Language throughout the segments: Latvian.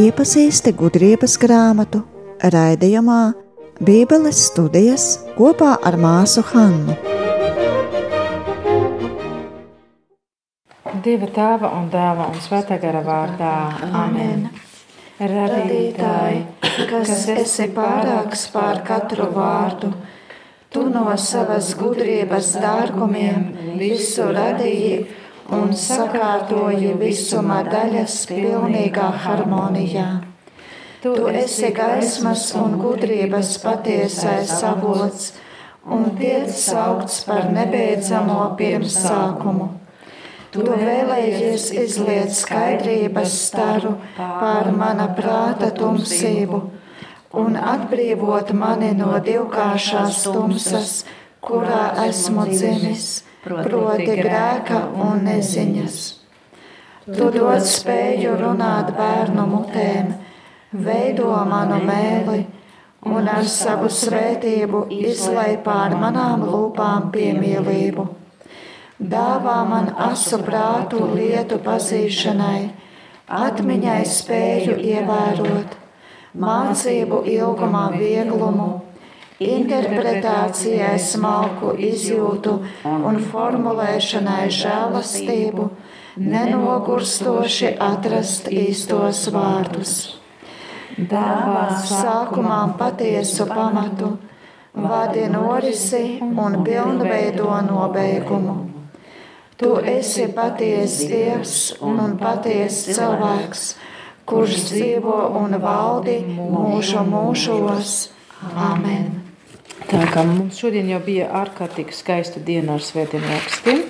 Iepazīsti gudrības grāmatu raidījumā Bībeles studijas kopā ar māsu Hannu. Dieva tēva un dēla un svētā gara vārdā. Amen. Radītāji, kas esi pārāks pār katru vārdu, tu no savas gudrības dārgumiem visu radīji un sakārtoji visuma daļas pilnīgā harmonijā. Tu esi gaismas un gudrības patiesais avots un tiec saukts par nebeidzamo pirmsākumu. Tu vēlējies izliet skaidrības staru pār mana prāta tumsību un atbrīvot mani no divkāršās tumsas, kurā esmu dzimis, proti grēka un neziņas. Tu dod spēju runāt bērnu mutēm, veido manu mēli un ar savu svētību izlai pār manām lūpām piemīlību dāvā man asu prātu lietu pazīšanai, atmiņai spēju ievērot, mācību ilgumā vieglumu, interpretācijai smalku izjūtu un formulēšanai žēlastību, nenogurstoši atrast īstos vārdus. Dāvā sākumā patiesu pamatu, vadi norisi un pilnveido nobeigumu Tu esi patiesa Dievs un patiesa cilvēks, kurš dzīvo un valdi mūžu mūžos. Amen. Tā kā mums šodien jau bija ārkārtīgi skaista diena ar svētiem rakstiem.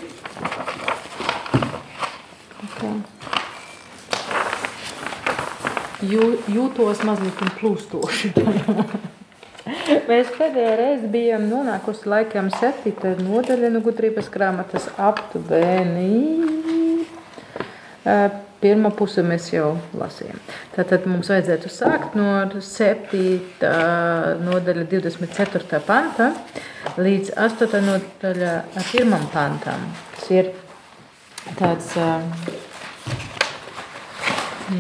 Jū, jūtos mazliet plūstoši. Mēs pēdējā reize bijām nonākusi laikam septītā nodaļa no gudrības grāmatas aptuveni. Pirmā puse mēs jau lasījām. Tātad mums vajadzētu sākt no 7. nodaļa 24. panta līdz 8. nodaļa 1. pantam. Tas ir tāds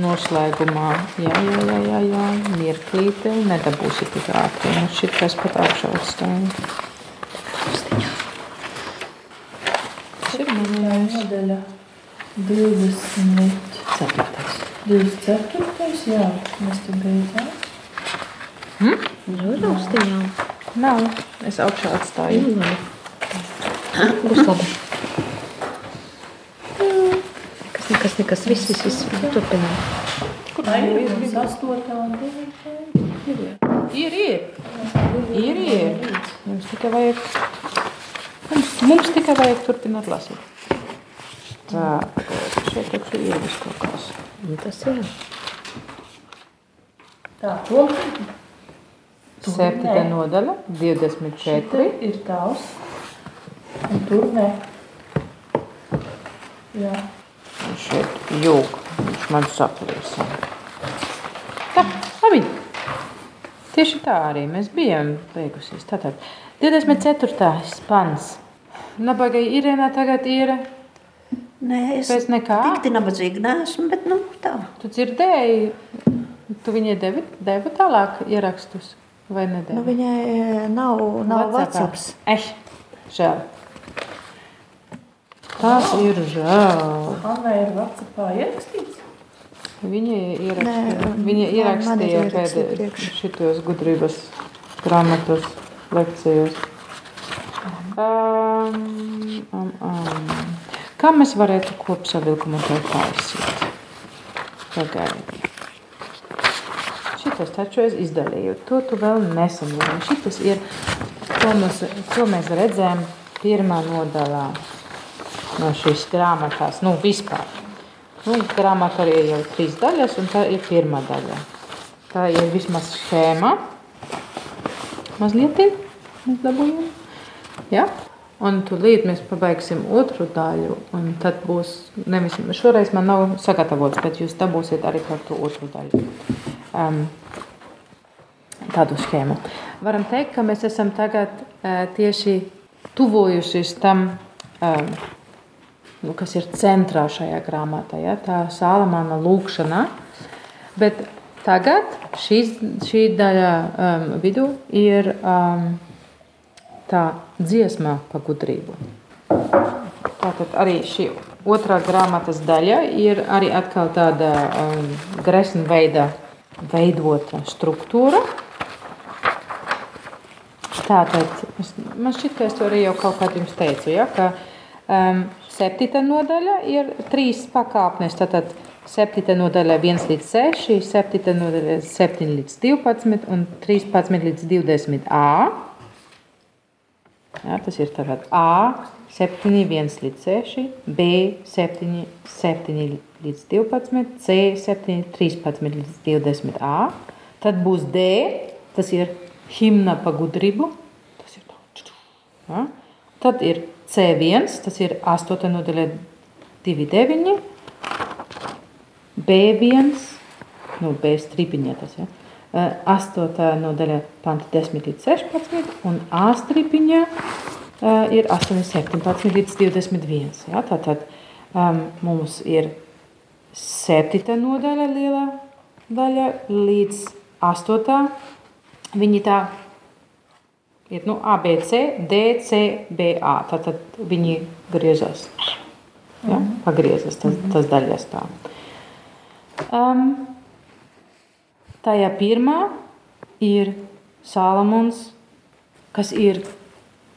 noslēgumā. Jā, jā, jā, jā, jā. mirklīte, nedabūsi tik ātri. Nu, šit kas pat augšā uzstāja. Tas ir manējais. Nodaļa 24. 24. Jā, mēs te beidzām. Hmm? Uzrakstījām. Nav, es augšā atstāju. Būs labi. Nekas, nekas, viss, viss, viss. Turpinām. Kur ir mums 8 un 9? Ir, ir. Ir, ir. Mums tikai vajag, mums, mums tikai vajag turpināt lasīt. Tā, šeit taču ir vis kaut kas. Un tas ir. Tā, to. Septītā nodaļa, 24. Ir tavs. Un tur ne. Jā. Un šeit jūg, viņš man saplīsa. Tā, labi. Tieši tā arī mēs bijām beigusies. Tātad 24. pants. Nabagai Irēnā tagad ir Nē, es pēc nekā. tik nabadzīga neesmu, bet nu tā. Tu dzirdēji, tu viņai devi, devi tālāk ierakstus vai nedevi? Nu, viņai e, nav, nav Whatsappā? WhatsApp. Eh, žēl. Tas ir žēl. Anna ir Vācijā ierakstīts. Viņa ierakstīja, Nē, viņa ierakstīja pēdējos šitos gudrības grāmatas lekcijos. Um, um, um. Kā mēs varētu kopsavilkumu to taisīt? Pagaidi. Šitas taču es izdalīju. To tu vēl nesaņēmi. Šitas ir, to mēs, to mēs redzējām pirmā nodalā no šīs grāmatās. Nu, vispār. Nu, grāmata arī jau trīs daļas, un tā ir pirmā daļa. Tā ir vismaz schēma. Mazliet mēs dabūjām. Ja? Un tūlīt mēs pabeigsim otru daļu, tad būs, nevis šoreiz man nav sagatavots, bet jūs dabūsiet arī par to otru daļu. Um, tādu schēmu. Varam teikt, ka mēs esam tagad uh, tieši tuvojusies tam, um, nu, kas ir centrā šajā grāmatā, ja? tā Sālamāna lūkšana. Bet tagad šīs, šī daļa um, vidū ir um, tā dziesma par gudrību. Tātad arī šī otrā grāmatas daļa ir arī atkal tāda um, gresna veida veidota struktūra. Tātad, man šķiet, ka es to arī jau kaut kā jums teicu, ja, ka um, septīta nodaļa ir trīs pakāpnes. Tātad septīta nodaļa 1 līdz 6, septīta nodaļa 7 līdz 12 un 13 līdz 20a. Ja, tas ir tātad A, 7, 1 līdz 6, B, 7, 7 līdz 12, C, 7, 13 līdz 20a. Tad būs D, tas ir himna pa gudrību. Tas ir tā. Ja. Tad ir C1, tas ir 8 nodaļa 2, 9, B1, nu, B stripiņā tas, ja. 8. nodaļa, panti 10 līdz 16, un A stripiņā ir 8, 17 līdz 21. Ja? Tātad um, mums ir 7. nodaļa lielā daļa līdz 8. Viņi tā ir nu, A, B, C, D, C, B, A. Tātad viņi griežas. Ja? Pagriezas tas, tas daļas tā. Um, Tajā pirmā ir Salamons, kas ir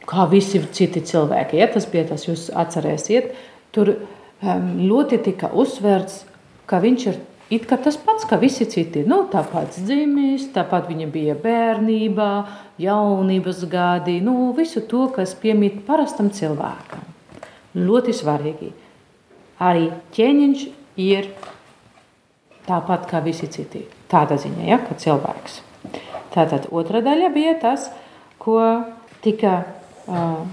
kā visi citi cilvēki. Ja tas bija tas, jūs atcerēsiet, tur ļoti tika uzsvērts, ka viņš ir it kā tas pats, kā visi citi. Nu, tāpat dzimis, tāpat viņa bija bērnībā, jaunības gadi, nu, visu to, kas piemīt parastam cilvēkam. Ļoti svarīgi. Arī ķēniņš ir tāpat kā visi citi. Tāda ziņa, ja, ka cilvēks. Tātad otra daļa bija tas, ko tika uh,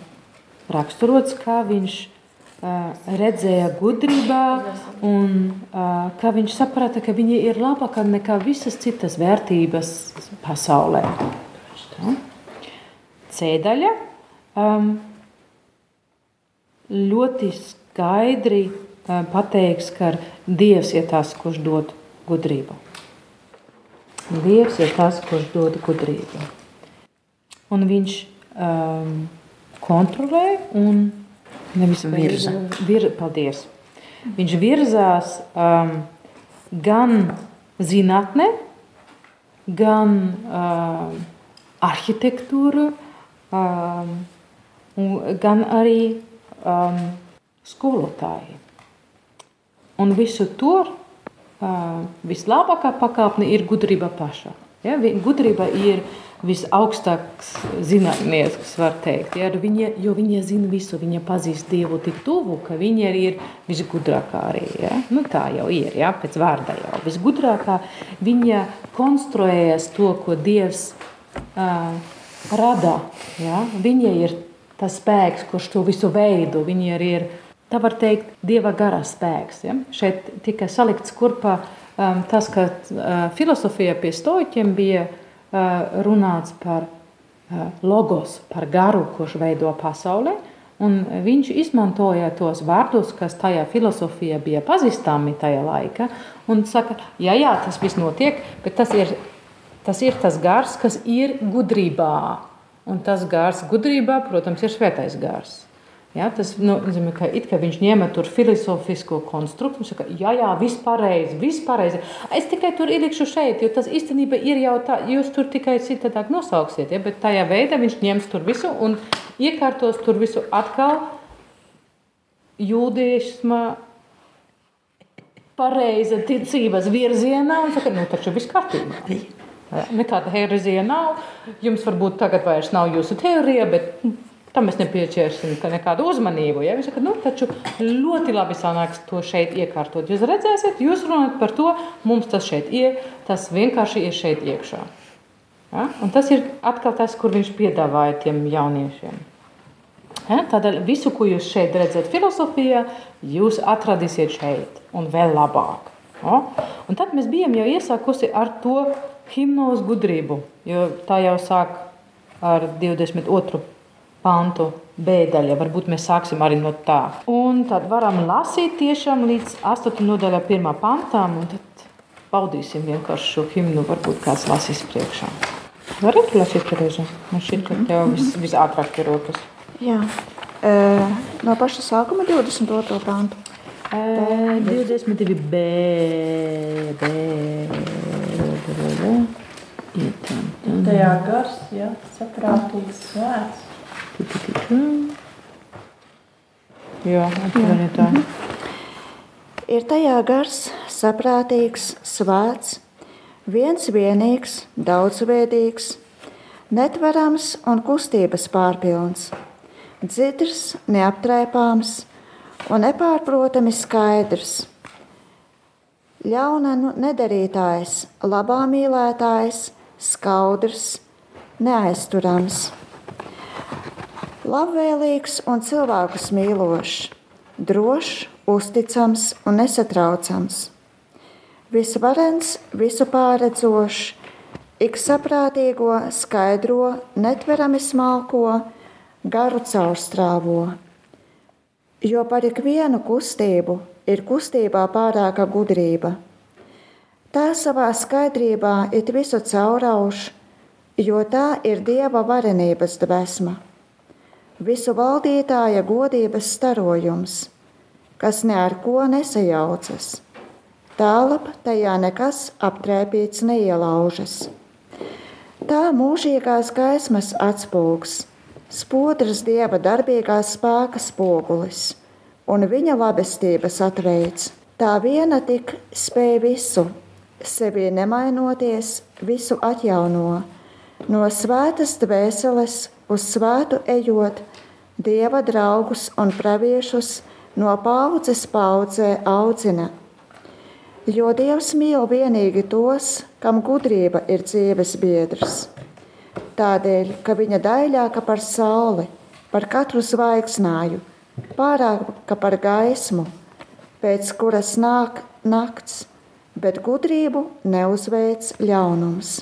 raksturots, kā viņš uh, redzēja gudrībā un uh, kā viņš saprata, ka viņa ir labāka nekā visas citas vērtības pasaulē. Tā. C daļa um, ļoti skaidri uh, pateiks, ka Dievs ir tas, kurš dod gudrību. Dievs ir tas, kurš dod gudrību. Un viņš um, kontrolē un nevis virza. Vir, paldies. Viņš virzās um, gan zinātnē, gan um, arhitektūra, um, gan arī um, skolotāji. Un visu to vislabākā pakāpne ir gudrība paša. Ja, gudrība ir visaugstākais zinātnieks, var teikt. Ja, viņa, jo viņa zina visu, viņa pazīst Dievu tik tuvu, ka viņa ir visgudrākā arī. Ja. Nu, tā jau ir, ja, pēc vārda jau. Visgudrākā viņa konstruējas to, ko Dievs uh, rada. Ja. Viņa ir tas spēks, kurš to visu veido. Viņa arī ir tā var teikt, dieva gara spēks. Ja? Šeit tika salikts kurpā um, tas, ka uh, filozofija pie stoiķiem bija uh, runāts par uh, logos, par garu, kurš veido pasauli. Un viņš izmantoja tos vārdus, kas tajā filozofijā bija pazīstami tajā laikā. Un saka, jā, jā, tas viss notiek, bet tas ir tas, ir tas gars, kas ir gudrībā. Un tas gars gudrībā, protams, ir svētais gars. Ja, tas nozīmē, ka, ka viņš ņēma tur filozofisko konstrukciju, saka, jā, jā, viss pareizi, viss pareizi. Es tikai tur ielikšu šeit, jo tas īstenībā ir jau tā, jūs tur tikai citādāk nosauksiet, ja, bet tajā veidā viņš ņems tur visu un iekārtos tur visu atkal jūdiešma pareiza ticības virzienā un saka, nu taču viss kārtībā. Nekāda herezija nav, jums varbūt tagad vairs nav jūsu teorija, bet Tam mēs nepieciešam nekādu uzmanību. Ja? Viņš saka, nu, taču ļoti labi sanāks to šeit iekārtot. Jūs redzēsiet, jūs runājat par to, mums tas šeit ir, tas vienkārši ir šeit iekšā. Ja? Un tas ir atkal tas, kur viņš piedāvāja tiem jauniešiem. Ja? Tādēļ visu, ko jūs šeit redzat filozofijā, jūs atradīsiet šeit un vēl labāk. Ja? Un tad mēs bijām jau iesākusi ar to himnos gudrību, jo tā jau sāk ar 22 pantu bēdaļa. Varbūt mēs sāksim arī no tā. Un tad varam lasīt tiešām līdz 8. nodaļā, 1. pantām, un tad baudīsim vienkārši šo himnu. Varbūt kāds lasīs priekšā. Varat lasīt, Tereza? Man šķiet, ka tev vis, visātrāk ir rokas. Jā. E, no paša sākuma 22. pantu. E, 22 B, B, B, tam. Tajā gars, jā, saprātīgs svēts. Jā, atvainojiet tā. Ir tajā gars, saprātīgs, svēts, viens vienīgs, daudzveidīgs, netverams un kustības pārpilns, dzidrs, neaptrēpāms un nepārprotami skaidrs. Ļauna nu- nedarītājs, labā mīlētājs, skaudrs, neaizturams, labvēlīgs un cilvēkus mīlošs, drošs, uzticams un nesatraucams visvarens, visu pārredzošs, ik saprātīgo, skaidro, netverami smalko, garu caurstrāvo. Jo par ikvienu kustību ir kustībā pārāka gudrība. Tā savā skaidrībā it visu caurauž, jo tā ir dieva varenības dvēsma, visu valdītāja godības starojums, kas ne ar ko nesajaucas Tālāk tajā nekas aptrēpīts neielaužas. Tā mūžīgās gaismas atspūgs, spodrs dieva darbīgās spēka spogulis un viņa labestības atveids. Tā viena tik spēj visu, sevi nemainoties, visu atjauno, no svētas dvēseles uz svētu ejot, dieva draugus un praviešus no paudzes paudzē audzina Jo Dievs mīl vienīgi tos, kam gudrība ir dzīves biedrs. Tādēļ, ka viņa daļāka par sauli, par katru zvaigznāju, pārāka par gaismu, pēc kuras nāk nakts, bet gudrību neuzveic ļaunums.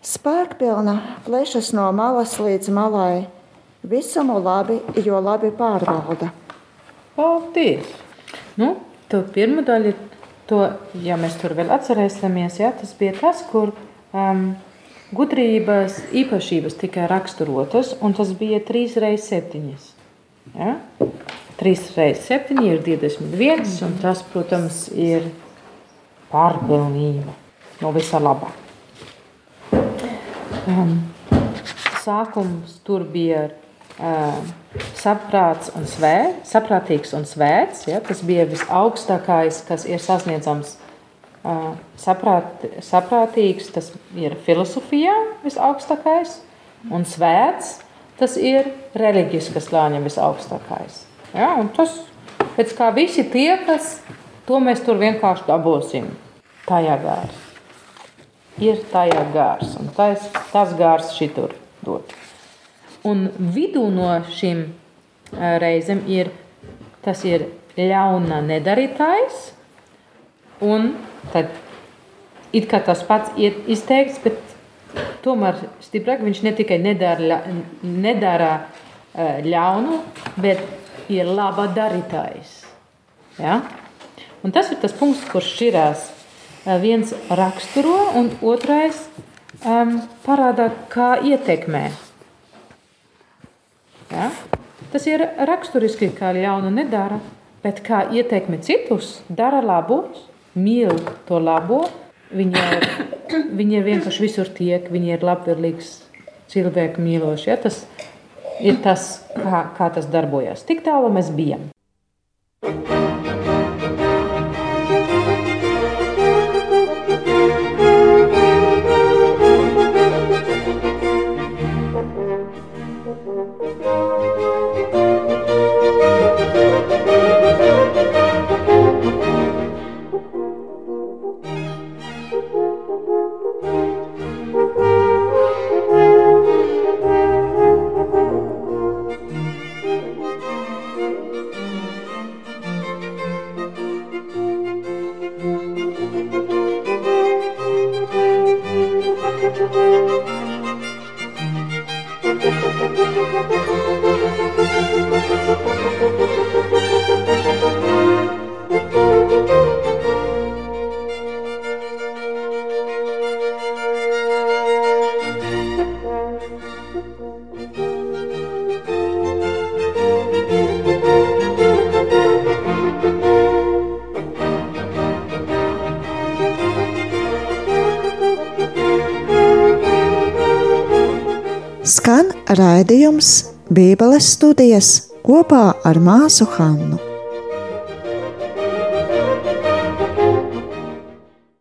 Spēkpilna plešas no malas līdz malai, visumu labi, jo labi pārvalda. Paldies! Nu, To pirmo daļu, to, ja mēs tur vēl atcerēsimies, ja, tas bija tas, kur um, gudrības īpašības tika raksturotas, un tas bija 3 reizes 7. Ja? 3 reizes 7 ir 21, un tas, protams, ir pārpilnība no visā labā. Um, sākums tur bija saprāts un svē, saprātīgs un svēts. Ja, tas bija visaugstākais, kas ir sasniedzams. Saprāt, saprātīgs tas ir filozofijā visaugstākais, un svēts tas ir reliģiskas slāņa visaugstākais. Ja, tas, pēc kā visi tie, kas to mēs tur vienkārši dabūsim, tajā gārs. Ir tajā gārs, un tas, tas gārs šitur dot. Un vidū no šīm reizēm ir tas ir ļauna nedarītājs, un tad it kā tas pats ir izteikts, bet tomēr stiprāk viņš ne tikai nedara, nedara ļaunu, bet ir laba darītājs. Ja? Un tas ir tas punkts, kurš šķirās. Viens raksturo, un otrais um, parāda, kā ietekmē Ja? Tas ir raksturiski, kā ļaunu nedara, bet kā ieteikme citus, dara labus, mīl to labo. Viņa, viņa vienkārši visur tiek, viņa ir labvēlīgs, cilvēku mīlošs. Ja? Tas ir tas, kā, kā tas darbojas. Tik tālu mēs bijām. thank you raidījums Bībeles studijas kopā ar māsu Hannu.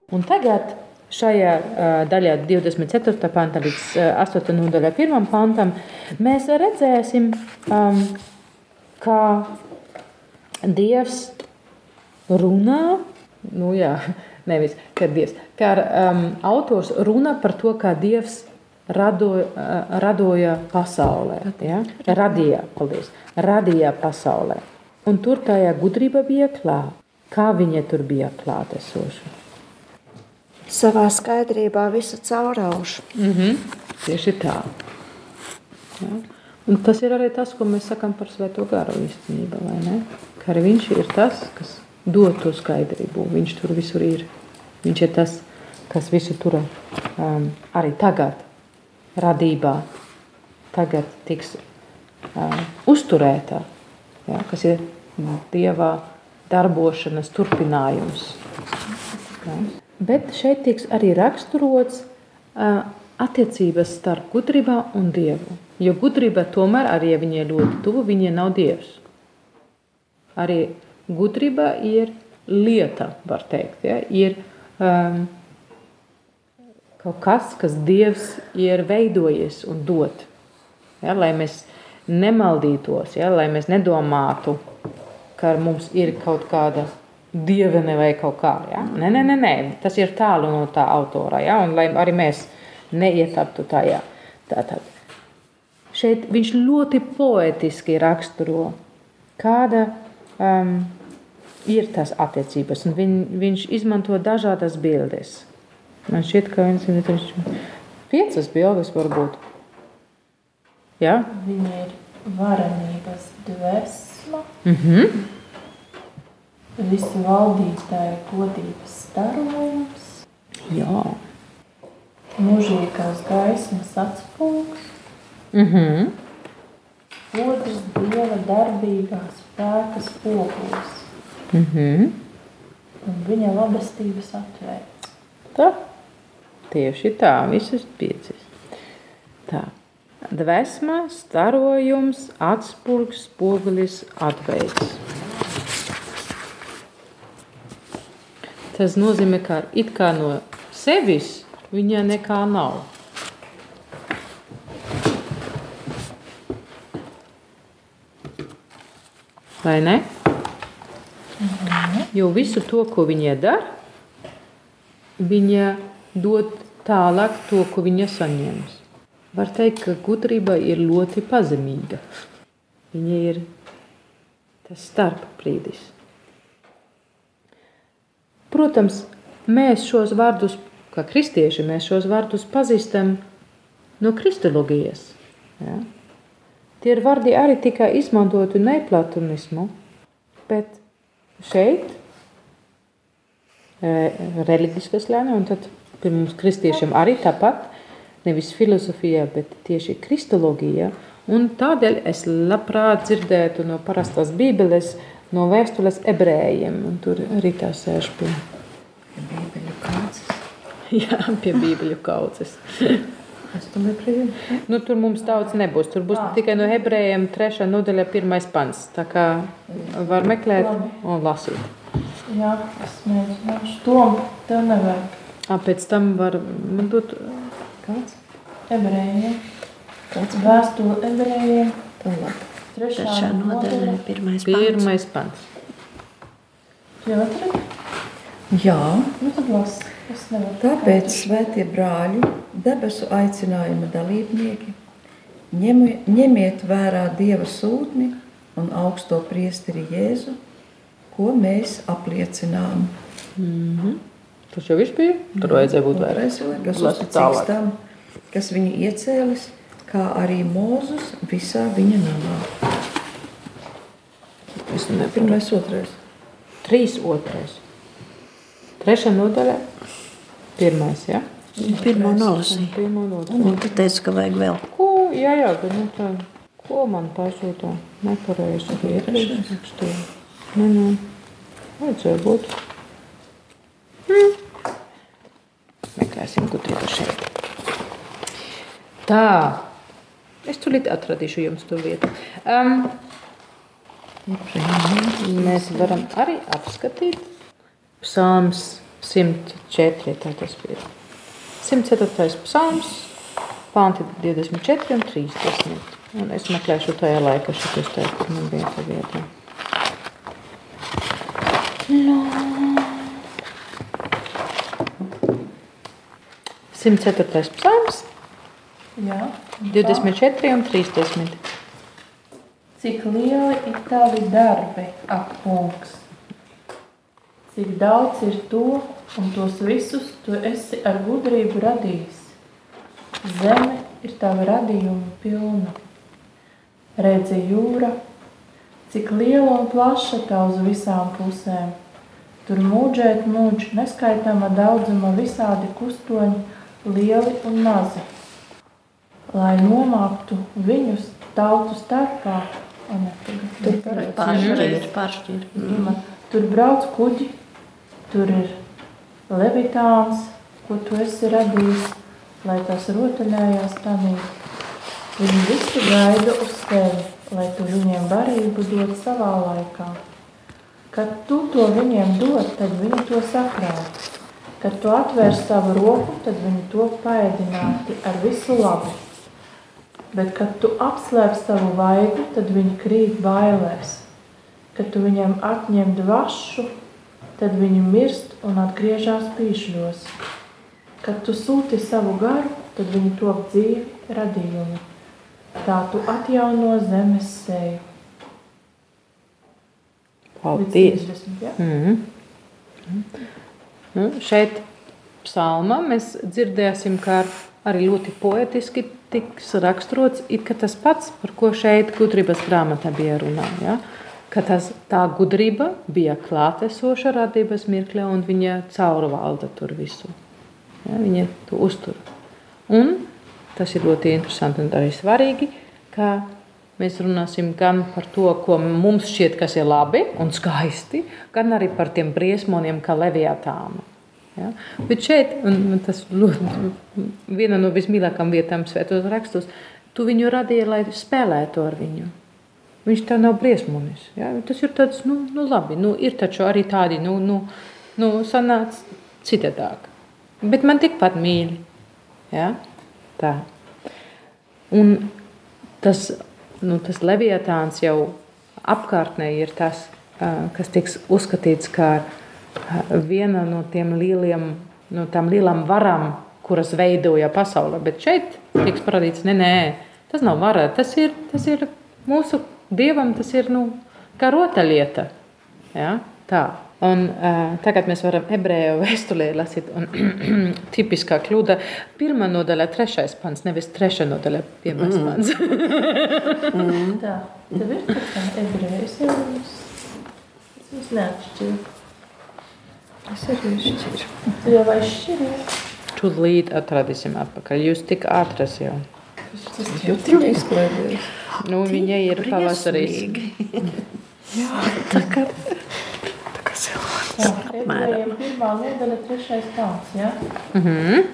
Un tagad šajā uh, daļā, 24. pantā līdz uh, 8. nodaļā, 1. pantam, mēs redzēsim, um, kā Dievs runā. Nu, jā, nevis kā Dievs, kā um, autors runā par to, kā Dievs radoja, radoja pasaulē. Ja? Radīja, paldies, radīja pasaulē. Un tur tajā gudrība bija klāta. Kā viņa tur bija klātesoša? Savā skaidrībā visu cauraušu. Mm -hmm. Tieši tā. Ja? Un tas ir arī tas, ko mēs sakām par Svēto garu īstenībā. Ka arī viņš ir tas, kas dod to skaidrību. Viņš tur visur ir. Viņš ir tas, kas visu tur um, arī tagad, radībā, tagad tiks um, uzturēta. Ja? Kas ir Dieva darbošanas turpinājums. Ja? Bet šeit tiks arī raksturots uh, attiecības starp gudrībā un dievu. Jo gudrība tomēr, arī ja viņai ļoti tuvu, viņai nav dievs. Arī gudrība ir lieta, var teikt. Ja? Ir um, kaut kas, kas dievs ir veidojis un dot. Ja? Lai mēs nemaldītos, ja? lai mēs nedomātu, ka mums ir kaut kāda dievene vai kaut kā. Ja? Nē, nē, nē, nē, tas ir tālu no tā autora. Ja? Un lai arī mēs neietaptu tajā. Tātad. Šeit viņš ļoti poetiski raksturo, kāda um, ir tās attiecības. Un viņ, viņš izmanto dažādas bildes. Man šķiet, ka viens ir piecas bildes varbūt. Ja? Viņa ir varenības dvēsma, Mm -hmm. visu valdītāju godības starojums, Jā. mūžīgās gaismas atspūgs, Mm -hmm. otrs dieva darbībā spēka spogulis Mm -hmm. un viņa labestības atvērts. Tā. Tieši tā, visas piecas. Tā. Dvēsma, starojums, atspūgs, spogulis, atveids. Tas nozīmē, ka it kā no sevis viņa nekā nav. Vai ne? Jo visu to, ko viņa dara, viņa dod tālāk to, ko viņa saņems. Var teikt, ka gudrība ir ļoti pazemīga. Viņa ir tas starpbrīdis. Protams, mēs šos vārdus, kā kristieši, mēs šos vārdus pazīstam no kristoloģijas. Ja? Tie ir vārdi arī tikai izmantoti neplatonismu, bet šeit reliģiskas lēna, un tad pie mums kristiešiem arī tāpat, nevis filozofija, bet tieši kristoloģija. Un tādēļ es labprāt dzirdētu no parastās bībeles, no vēstules ebrējiem, un tur arī tā sēž pie Bībeļu kāds. Jā, pie bībeļu kaudzes. Nu, tur mums daudz nebūs. Tur būs tikai no ebrejiem trešā nodaļa, pirmais pants. Tā kā var meklēt un lasīt. Jā, es mēģināšu. Tom, tev nevajag A, pēc tam var man dot kāds? ebrejiem. Kāds vēstule ebrejiem. tālāk. Trešā, Trešā nodaļa, pirmais pants. Pirmais pants. Jā, atradi? Jā, Nu tad nevaru. tāpēc, svētie brāļi, debesu aicinājuma dalībnieki, ņemi, ņemiet vērā Dieva sūtni un augsto priesteri Jēzu, ko mēs apliecinām. Tas jau viss bija. Tur vajadzēja būt vairāk. Otrais vēl, kas uzticīgs tālāk. tam, kas viņu iecēlis, kā arī Mūzus visā viņa namā. Es nevaru. Pirmais, otrais. Trīs otrais. Trešā nodaļa. Pirmais, jā? Pirmo nolasīju. Pirmo nodaļu. Un tu teici, ka vajag vēl. Ko, jā, jā, bet nu tā, ko man pasūtā? Nepareizi. Rakstīju. Nē, nē. Vajadzēja būt. Hmm. Meklēsim gudrību šeit. Tā. Es tulīt atradīšu jums to vietu. Um, mēs varam arī apskatīt psalms 104. Tā tas bija. 104. psalms, panti 24 un 30. Un es meklēšu tajā laikā, šitos te, kur man bija tā vieta. 104. psalms, Jā. 24 un 30. Cik lieli ir tavi darbi, ak, kungs? Cik daudz ir to, un tos visus tu esi ar gudrību radījis. Zeme ir tava radījuma pilna. Redzi jūra, cik liela un plaša tā uz visām pusēm. Tur mūžēt mūž neskaitāma daudzuma visādi kustoņi, lieli un mazi. Lai nomāktu viņus tautu starpā, ne, tagad- Pāršķir, pāršķir. Mm. Tur brauc kuģi, tur ir levitāns, ko tu esi radījis, lai tas rotaļājās tanī. Viņi visi gaida uz tevi, lai tu viņiem barību dod savā laikā. Kad tu to viņiem dod, tad viņi to sakrāj. Kad tu atvēr savu roku, tad viņi to paēdināti ar visu labu. Bet, kad tu apslēp savu vaigu, tad viņi krīt bailēs. Kad tu viņiem atņem dvašu, tad viņi mirst un atgriežas pīšļos. Kad tu sūti savu garu, tad viņi top dzīvi radījumi. Tā tu atjauno zemes seju. Paldies! Līdz 30, ja? Mm. Nu, šeit psalmā mēs dzirdēsim, ka arī ļoti poetiski tiks raksturots it kā tas pats, par ko šeit gudrības grāmatā bija runā. Ja? Ka tas, tā gudrība bija klātesoša radības mirklē un viņa caurvalda tur visu. Ja? Viņa to uztur. Un tas ir ļoti interesanti un arī svarīgi, ka mēs runāsim gan par to, ko mums šķiet, kas ir labi un skaisti, gan arī par tiem briesmoniem, kā leviatānu. Ja? Bet šeit, un tas ļoti, viena no vismīļākajām vietām svētos rakstos, tu viņu radīji, lai spēlētu ar viņu. Viņš tā nav briesmonis. Ja? Tas ir tāds, nu, nu labi, nu, ir taču arī tādi, nu, nu, nu sanāc citādāk. Bet man tikpat mīļi. Ja? Tā. Un tas, nu, tas leviatāns jau apkārtnē ir tas, kas tiks uzskatīts kā viena no tiem lieliem, no tām lielām varām, kuras veidoja pasauli. Bet šeit tiks parādīts, nē, nē, tas nav vara, tas ir, tas ir mūsu dievam, tas ir nu, kā rotaļlieta. Ja? Tā. Un, uh, tagad mēs varam ebreju vēstulē lasīt, un tipiskā kļūda - pirmā nodaļa, trešais pants, nevis trešā nodaļa, pirmais mm. pants. Tā, tev ir kaut kā ebrejas jau es, es neatšķiru. Es arī šķiru. Tu jau aizšķiries. Tūlīt atradīsim atpakaļ. Jūs tik ātras jau. Jutri izklaidēs. Nu, viņa ir pavasarīs. Kā, tā kā Tā, ebrejiem pirmā nodaļa, trešais pāns, ja? Mhm.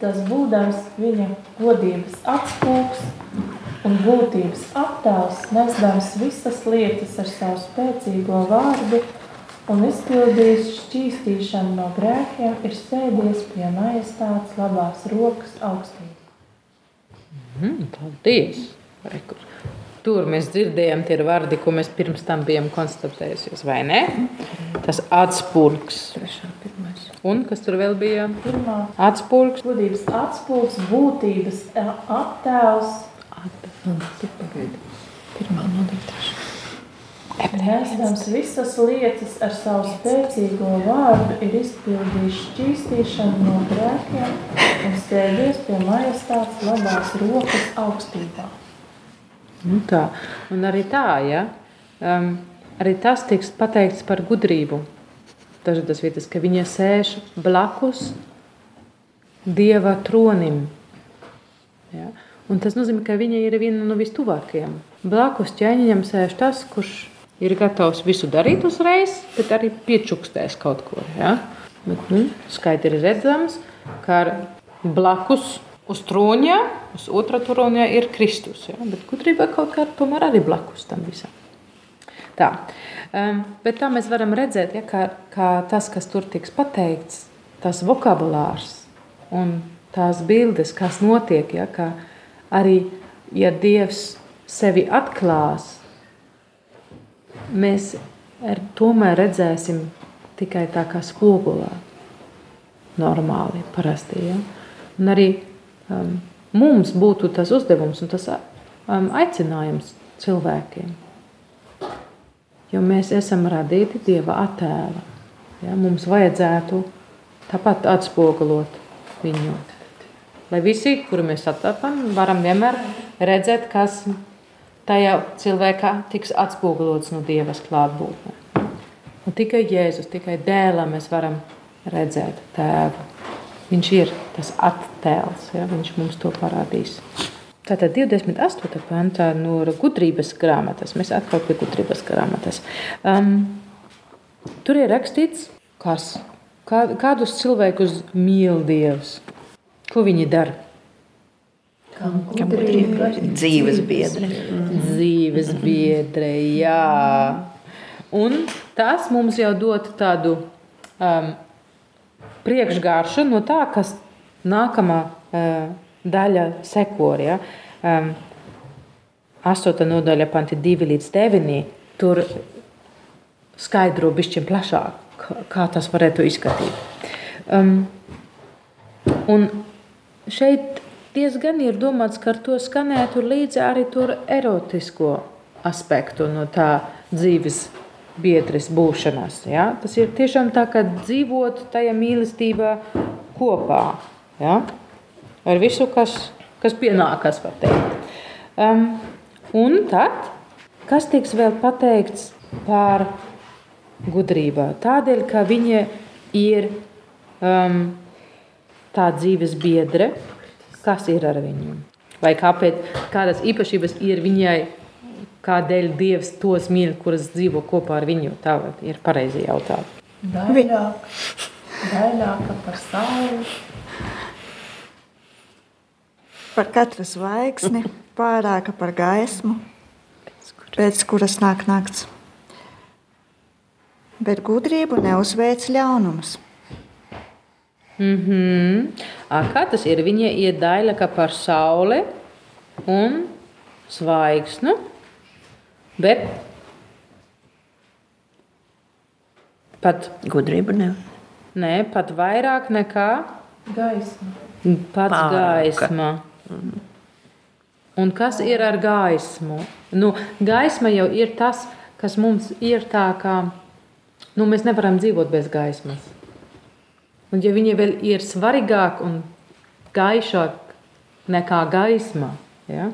Tas būdams viņa godības atspūgs un būtības attēls, nesdams visas lietas ar savu spēcīgo vārdu un izpildījis šķīstīšanu no grēkiem, ir sēdies pie majestātes labās rokas augstībā. Mm, paldies! Rekur. Tur mēs dzirdējām, tie ir vārdi, ko mēs pirms tam bijām konstatējušies, vai ne? Tas atspūgs. Un kas tur vēl bija? Pirmā Atspūgs. godības atspūgs, būtības attēls, Pirmā nodaļa, trešā. nesdams visas lietas ar savu spēcīgo vārdu, ir izpildījis šķīstīšanu no grēkiem un sēdies pie majestātes labās rokas augstībā. Nu tā. Un arī tā, ja? um, arī tas tiks pateikts par gudrību. Dažādas vietas, ka viņa sēž blakus Dieva tronim. Ja? Un tas nozīmē, ka viņa ir viena no vistuvākajiem. Blakus ķēniņam sēž tas, kurš ir gatavs visu darīt uzreiz, bet arī piečukstēs kaut ko. Ja? Bet, nu, skaidri redzams, ka blakus uz troņa, uz otrā troņa ir Kristus. Ja? Bet gudrība kaut kā tomēr arī blakus tam visam. Tā. Um, bet tā mēs varam redzēt, ja, kā, kā tas, kas tur tiks pateikts, tas vokabulārs un tās bildes, kas notiek, ja, kā arī, ja Dievs sevi atklās, mēs tomēr redzēsim tikai tā kā spogulā, normāli, parasti. Ja? Un arī um, mums būtu tas uzdevums un tas um, aicinājums cilvēkiem. Jo mēs esam radīti Dieva attēla. Ja? Mums vajadzētu tāpat atspoguļot viņu. Lai visi, kuri mēs attapam, varam vienmēr redzēt, kas tajā cilvēkā tiks atspoguļots no Dievas klātbūtnē. Un tikai Jēzus, tikai dēlā mēs varam redzēt tēvu. Viņš ir tas attēls, ja, viņš mums to parādīs. Tātad 28. pantā no gudrības grāmatas, mēs atkal pie gudrības grāmatas. Um, tur ir rakstīts, kas, kā, kādus cilvēkus mīl Dievs, ko viņi dara. Kam gudrība dzīves biedre. Dzīves biedre, jā. Un tas mums jau dod tādu um, priekšgāršu no tā, kas nākamā uh, daļa sekor. Ja? Um, 8. nodaļa, panti 2 līdz 9. Tur skaidro bišķiņ plašāk, kā tas varētu izskatīt. Um, un šeit diezgan ir domāts, ka ar to skanētu līdzi arī tur erotisko aspektu no tā dzīves biedres būšanas. Ja? Tas ir tiešām tā, ka dzīvot tajā mīlestībā kopā. Ja? Ar visu, kas, kas pienākas. Um, un tad, kas tiks vēl pateikts par gudrību? Tādēļ, ka viņa ir um, tā dzīves biedre, kas ir ar viņu. Vai kāpēc, kādas īpašības ir viņai kādēļ Dievs tos mīl, kuras dzīvo kopā ar viņu? Tā ir pareizi jautāt. Daļāk, daļāka par sauli. Par katru zvaigzni, pārāka par gaismu, pēc kuras nāk nakts. Bet gudrību neuzveic ļaunums. Mm -hmm. A, kā tas ir? Viņa ir daļāka par sauli un zvaigznu. Bet pat Gudrība ne. Nē, pat vairāk nekā gaisma. Pats Pārāka. gaisma. Un kas ir ar gaismu? Nu, gaisma jau ir tas, kas mums ir tā, kā nu, mēs nevaram dzīvot bez gaismas. Un, ja viņa vēl ir svarīgāka un gaišāka nekā gaisma, ja,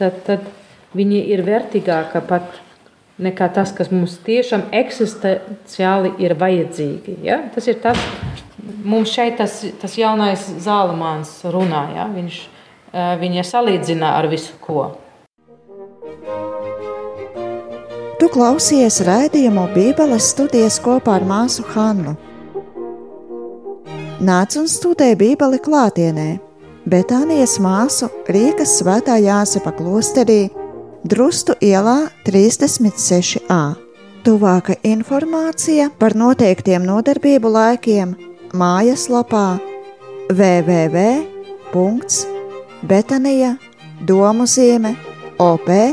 tad, tad viņa ir vērtīgāka pat nekā tas, kas mums tiešām eksistenciāli ir vajadzīgi. Ja? Tas ir tas, mums šeit tas, tas jaunais zālamāns runā. Ja? Viņš viņa salīdzina ar visu ko. Tu klausies raidījumu Bībeles studijas kopā ar māsu Hannu. Nāc un studē Bībeli klātienē, Betānijas māsu Rīgas svētā Jāsepa klosterī Drustu ielā 36a. Tuvāka informācija par noteiktiem nodarbību laikiem mājaslapā www.betanija domu zīme op.lv